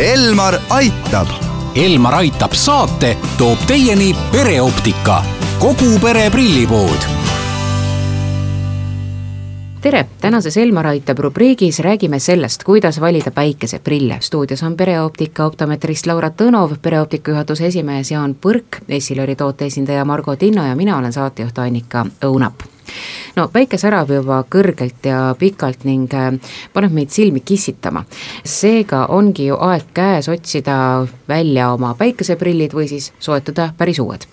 Elmar aitab. Elmar aitab saate toob teieni pereoptika, kogu pere prillipood. Tere, tänases Elmar aitab rubriigis räägime sellest, kuidas valida päikeseprille. stuudios on pereoptika optometrist Laura Tõnov, pereoptika juhatuse esimees Jaan Põrk, Essilori toote esindaja Margo Tinno ja mina olen saatejuht Annika Õunap no päike särab juba kõrgelt ja pikalt ning äh, paneb meid silmi kissitama. seega ongi ju aeg käes otsida välja oma päikeseprillid või siis soetada päris uued.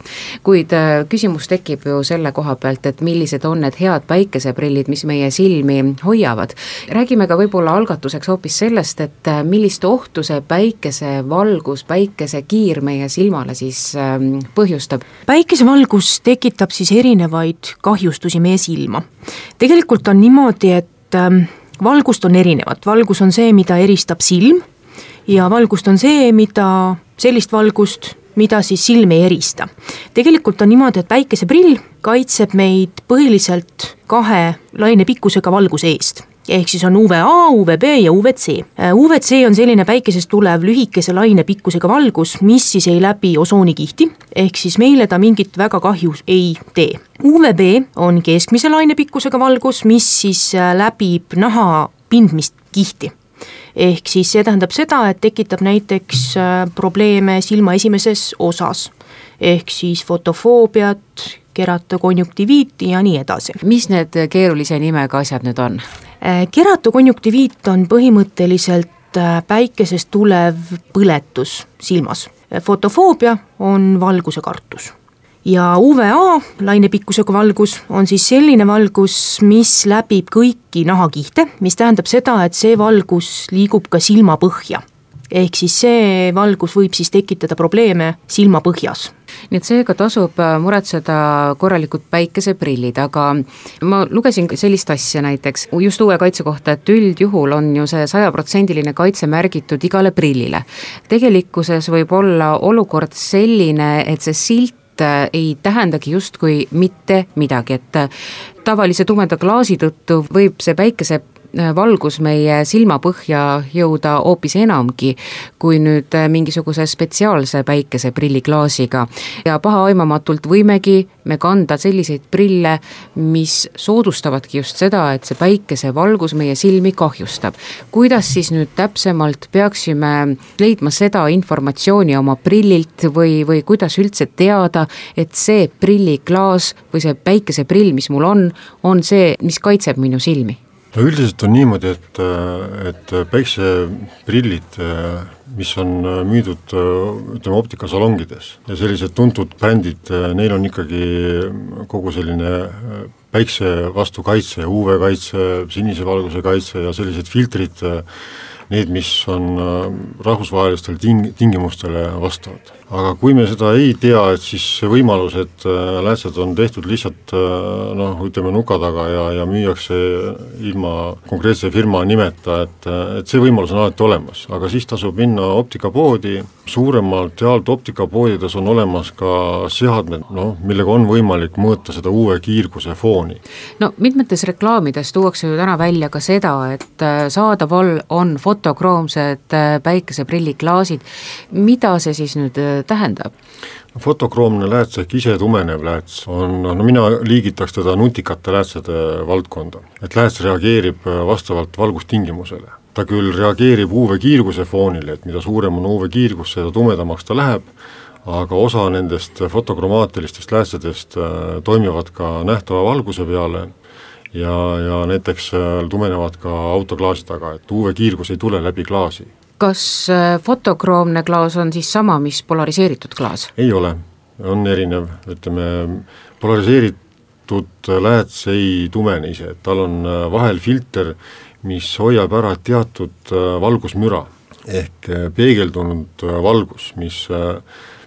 kuid äh, küsimus tekib ju selle koha pealt, et millised on need head päikeseprillid, mis meie silmi hoiavad. räägime ka võib-olla algatuseks hoopis sellest, et äh, millist ohtu see päikesevalgus, päikesekiir meie silmale siis ähm, põhjustab. päikesevalgus tekitab siis erinevaid kahjustusi meie silma. tegelikult on niimoodi, et ähm, valgust on erinevat, valgus on see, mida eristab silm ja valgust on see, mida, sellist valgust, mida siis silm ei erista. tegelikult on niimoodi, et päikeseprill kaitseb meid põhiliselt kahe lainepikkusega valguse eest ehk siis on UVA, UVB ja UVC. Äh, UVC on selline päikesest tulev lühikese lainepikkusega valgus, mis siis ei läbi osoonikihti, ehk siis meile ta mingit väga kahju ei tee. UVB on keskmise lainepikkusega valgus, mis siis äh, läbib naha pindmist kihti ehk siis see tähendab seda, et tekitab näiteks äh, probleeme silma esimeses osas, ehk siis fotofoobiat, keratokonjunktiviiti ja nii edasi. mis need keerulise nimega asjad nüüd on? Äh, keratokonjunktiviit on põhimõtteliselt äh, päikesest tulev põletus silmas. Äh, fotofoobia on valguse kartus ja UVA lainepikkusega valgus on siis selline valgus, mis läbib kõiki nahakihte, mis tähendab seda, et see valgus liigub ka silmapõhja ehk siis see valgus võib siis tekitada probleeme silmapõhjas nii et seega tasub äh, muretseda korralikud päikeseprillid, aga ma lugesin sellist asja näiteks just uue kaitse kohta, et üldjuhul on ju see sajaprotsendiline kaitse märgitud igale prillile. tegelikkuses võib olla olukord selline, et see silt äh, ei tähendagi justkui mitte midagi, et äh, tavalise tumeda klaasi tõttu võib see päikese valgus meie silmapõhja jõuda hoopis enamgi kui nüüd äh, mingisuguse spetsiaalse päikeseprilliklaasiga. ja pahaaimamatult võimegi me kanda selliseid prille, mis soodustavadki just seda, et see päikesevalgus meie silmi kahjustab. kuidas siis nüüd täpsemalt peaksime leidma seda informatsiooni oma prillilt või, või kuidas üldse teada, et see prilliklaas või see päikeseprill, mis mul on, on see, mis kaitseb minu silmi? No üldiselt on niimoodi, et, et päikseprillid, mis on müüdud ütleme optikasalongides ja sellised tuntud brändid, neil on ikkagi kogu selline päikse vastu kaitse, UV kaitse, sinise valguse kaitse ja sellised filtrid, need, mis on rahvusvahelistele ting-, tingimustele vastavad. Aga kui me seda ei tea, et siis see võimalus, et äh, läätsed on tehtud lihtsalt äh, noh, ütleme nuka taga ja, ja müüakse ilma konkreetse firma nimeta, et, et see võimalus on alati olemas, aga siis tasub minna optikapoodi, suuremalt jaolt optikapoodides on olemas ka seadmed, noh, millega on võimalik mõõta seda uue kiirguse fooni. no mitmetes reklaamides tuuakse ju täna välja ka seda, et äh, saadaval on fotokroomsed päikeseprilliklaasid, mida see siis nüüd tähendab? fotokroomne lääts ehk isetumenev lääts on, no mina liigitaks teda nutikate läätsede valdkonda. et lääts reageerib vastavalt valgustingimusele. ta küll reageerib UV-kiirguse foonile, et mida suurem on UV-kiirgus, seda tumedamaks ta läheb, aga osa nendest fotokromaatilistest läätsedest äh, toimivad ka nähtava valguse peale ja, ja näiteks äh, tumenevad ka autoklaasi taga, et UV-kiirgus ei tule läbi klaasi. Kas äh, fotokroomne klaas on siis sama, mis polariseeritud klaas? ei ole, on erinev, ütleme polariseeritud lääts ei tumene ise, et tal on äh, vahel filter, mis hoiab ära teatud valgusmüra ehk peegeldunud valgus, mis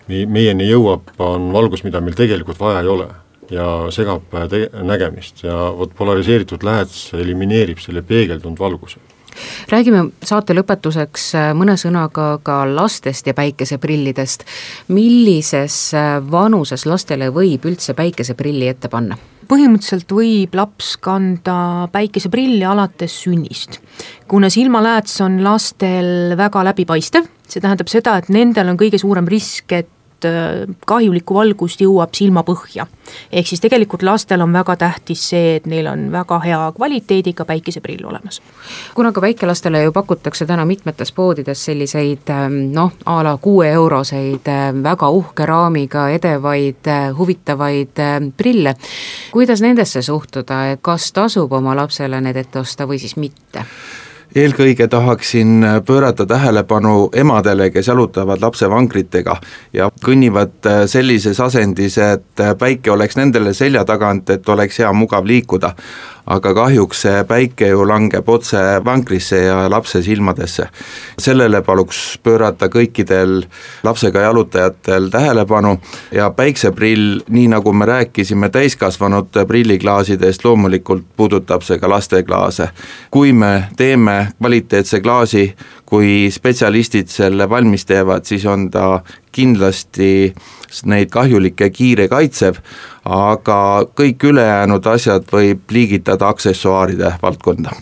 meieni jõuab, on valgus, mida meil tegelikult vaja ei ole ja segab te-, nägemist ja vot polariseeritud lääts elimineerib selle peegeldunud valguse räägime saate lõpetuseks äh, mõne sõnaga ka lastest ja päikeseprillidest. millises äh, vanuses lastele võib üldse päikeseprilli ette panna? põhimõtteliselt võib laps kanda päikeseprilli alates sünnist. kuna silmalääts on lastel väga läbipaistev, see tähendab seda, et nendel on kõige suurem risk, et Äh, kahjulikku valgust jõuab silmapõhja. ehk siis tegelikult lastel on väga tähtis see, et neil on väga hea kvaliteediga päikeseprill olemas. kuna ka väikelastele ju pakutakse täna mitmetes poodides selliseid ähm, noh, a la kuueeuroseid äh, väga uhke raamiga edevaid äh, huvitavaid prille, kuidas nendesse suhtuda, et kas tasub oma lapsele need ette osta või siis mitte? Eelkõige tahaksin pöörata tähelepanu emadele, kes jalutavad lapse vankritega ja kõnnivad sellises asendis, et päike oleks nendele selja tagant, et oleks hea mugav liikuda aga kahjuks see päike ju langeb otse vankrisse ja lapse silmadesse. sellele paluks pöörata kõikidel lapsega jalutajatel tähelepanu ja päikseprill, nii nagu me rääkisime täiskasvanute prilliklaasidest, loomulikult puudutab see ka lasteklaase. kui me teeme kvaliteetse klaasi, kui spetsialistid selle valmis teevad, siis on ta kindlasti neid kahjulikke kiire kaitsev, aga kõik ülejäänud asjad võib liigitada aksessuaaride valdkonda.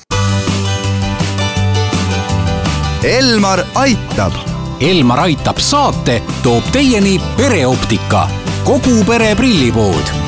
Elmar aitab. Elmar aitab saate toob teieni pereoptika, kogu pere prillipood